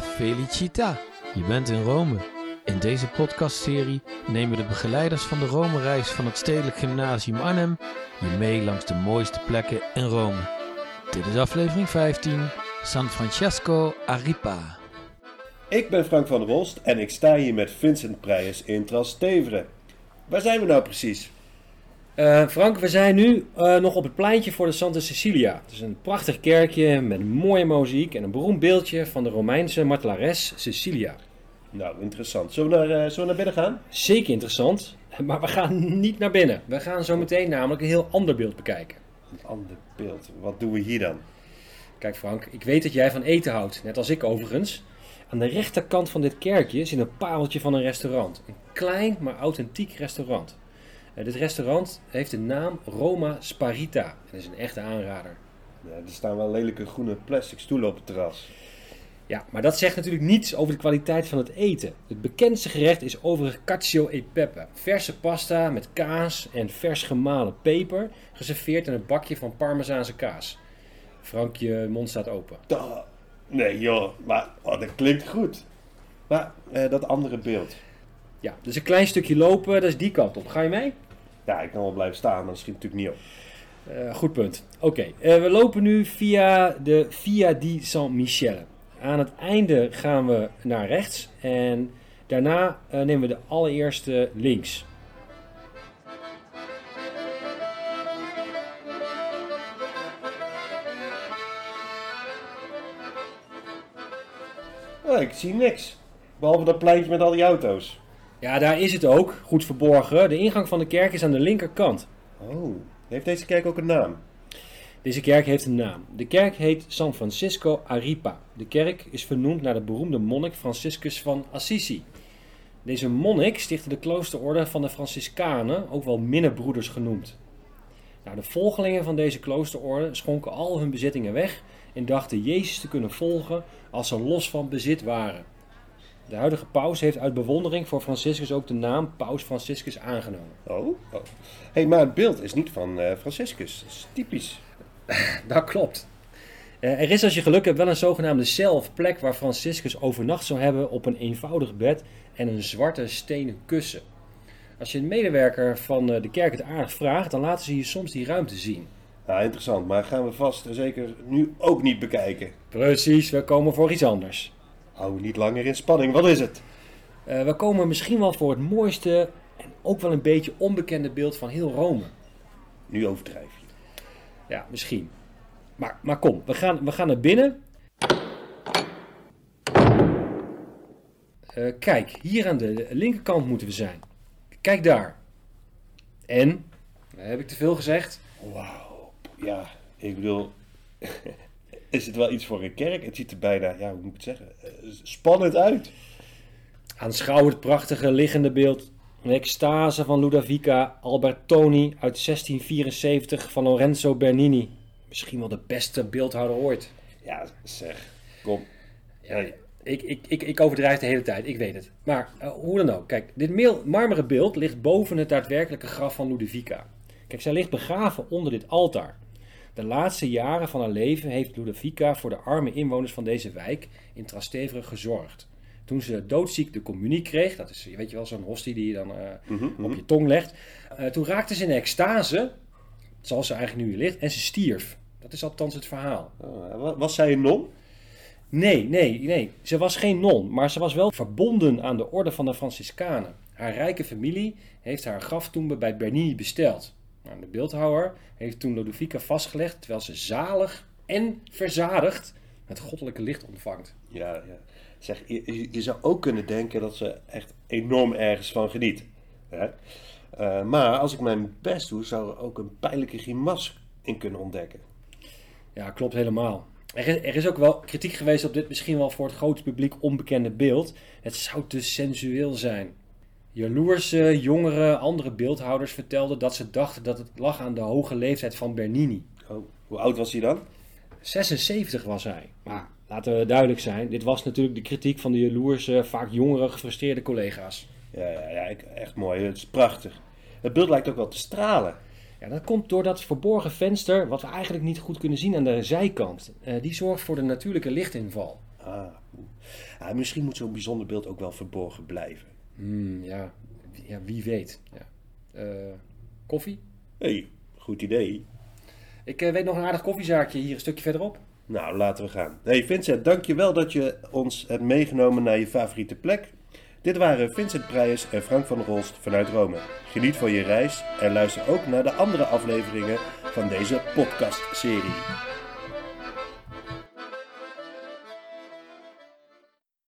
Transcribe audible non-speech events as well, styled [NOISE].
Felicita! Je bent in Rome. In deze podcastserie nemen de begeleiders van de Rome-reis van het Stedelijk Gymnasium Arnhem je mee langs de mooiste plekken in Rome. Dit is aflevering 15, San Francesco a Ripa. Ik ben Frank van der en ik sta hier met Vincent Prijs in Trastevere. Waar zijn we nou precies? Uh, Frank, we zijn nu uh, nog op het pleintje voor de Santa Cecilia. Het is een prachtig kerkje met een mooie muziek en een beroemd beeldje van de Romeinse martelares Cecilia. Nou, interessant. Zullen we, naar, uh, zullen we naar binnen gaan? Zeker interessant, [LAUGHS] maar we gaan niet naar binnen. We gaan zo meteen namelijk een heel ander beeld bekijken. Een ander beeld? Wat doen we hier dan? Kijk Frank, ik weet dat jij van eten houdt, net als ik overigens. Aan de rechterkant van dit kerkje zit een pareltje van een restaurant. Een klein maar authentiek restaurant. Uh, dit restaurant heeft de naam Roma Sparita. Dat is een echte aanrader. Ja, er staan wel lelijke groene plastic stoelen op het terras. Ja, maar dat zegt natuurlijk niets over de kwaliteit van het eten. Het bekendste gerecht is overigens cacio e pepe. Verse pasta met kaas en vers gemalen peper, geserveerd in een bakje van parmezaanse kaas. Frank, je mond staat open. Nee joh, maar oh, dat klinkt goed. Maar eh, dat andere beeld. Ja, dus een klein stukje lopen, dat is die kant op. Ga je mee? Ja, ik kan wel blijven staan, maar dat schiet natuurlijk niet op. Uh, goed punt. Oké, okay. uh, we lopen nu via de Via di San Michele. Aan het einde gaan we naar rechts en daarna uh, nemen we de allereerste links. Oh, ik zie niks. Behalve dat pleintje met al die auto's. Ja, daar is het ook, goed verborgen. De ingang van de kerk is aan de linkerkant. Oh, heeft deze kerk ook een naam? Deze kerk heeft een naam. De kerk heet San Francisco Aripa. De kerk is vernoemd naar de beroemde monnik Franciscus van Assisi. Deze monnik stichtte de kloosterorde van de Franciscanen, ook wel minnebroeders genoemd. Nou, de volgelingen van deze kloosterorde schonken al hun bezittingen weg en dachten Jezus te kunnen volgen als ze los van bezit waren. De huidige paus heeft uit bewondering voor Franciscus ook de naam Paus Franciscus aangenomen. Oh, oh. hey, maar het beeld is niet van uh, Franciscus. Dat is typisch. [LAUGHS] dat klopt. Uh, er is als je geluk hebt wel een zogenaamde cel of plek waar Franciscus overnacht zou hebben op een eenvoudig bed en een zwarte stenen kussen. Als je een medewerker van uh, de kerk het aardig vraagt, dan laten ze je soms die ruimte zien. Ja, interessant, maar gaan we vast en zeker nu ook niet bekijken. Precies, we komen voor iets anders. Hou niet langer in spanning, wat is het? Uh, we komen misschien wel voor het mooiste en ook wel een beetje onbekende beeld van heel Rome. Nu overdrijf je. Ja, misschien. Maar, maar kom, we gaan, we gaan naar binnen. Uh, kijk, hier aan de linkerkant moeten we zijn. Kijk daar. En? Heb ik te veel gezegd? Wauw. Ja, ik bedoel, is het wel iets voor een kerk? Het ziet er bijna, ja, hoe moet ik het zeggen, spannend uit. Aanschouw het prachtige liggende beeld. Een extase van Ludovica Albertoni uit 1674 van Lorenzo Bernini. Misschien wel de beste beeldhouwer ooit. Ja, zeg, kom. Ja, ik, ik, ik, ik overdrijf de hele tijd, ik weet het. Maar uh, hoe dan ook, kijk, dit marmeren beeld ligt boven het daadwerkelijke graf van Ludovica. Kijk, zij ligt begraven onder dit altaar. De laatste jaren van haar leven heeft Ludovica voor de arme inwoners van deze wijk in Trastevere gezorgd. Toen ze doodziek de communie kreeg, dat is weet je wel zo'n hostie die je dan uh, mm -hmm. op je tong legt. Uh, toen raakte ze in extase, zoals ze eigenlijk nu ligt, en ze stierf. Dat is althans het verhaal. Uh, was zij een non? Nee, nee, nee. Ze was geen non, maar ze was wel verbonden aan de orde van de Franciscanen. Haar rijke familie heeft haar graftombe bij Bernini besteld. Nou, de beeldhouwer heeft toen Ludovica vastgelegd terwijl ze zalig en verzadigd het goddelijke licht ontvangt. Ja, ja. Zeg, je, je zou ook kunnen denken dat ze echt enorm ergens van geniet. Hè? Uh, maar als ik mijn best doe, zou er ook een pijnlijke grimas in kunnen ontdekken. Ja, klopt helemaal. Er is, er is, ook wel kritiek geweest op dit misschien wel voor het grote publiek onbekende beeld. Het zou te sensueel zijn. Jaloerse, jongere, andere beeldhouders vertelden dat ze dachten dat het lag aan de hoge leeftijd van Bernini. Oh, hoe oud was hij dan? 76 was hij. Maar laten we duidelijk zijn, dit was natuurlijk de kritiek van de jaloerse, vaak jongere, gefrustreerde collega's. Ja, ja, ja echt mooi. Het is prachtig. Het beeld lijkt ook wel te stralen. Ja, dat komt door dat verborgen venster, wat we eigenlijk niet goed kunnen zien aan de zijkant. Uh, die zorgt voor de natuurlijke lichtinval. Ah, Ja, misschien moet zo'n bijzonder beeld ook wel verborgen blijven. Hmm, ja. ja, wie weet. Ja. Eh, koffie? Hé, hey, goed idee. Ik eh, weet nog een aardig koffiezaakje hier een stukje verderop. Nou, laten we gaan. Hey Vincent, dankjewel dat je ons hebt meegenomen naar je favoriete plek. Dit waren Vincent Prijs en Frank van Rolst vanuit Rome. Geniet van je reis en luister ook naar de andere afleveringen van deze podcastserie.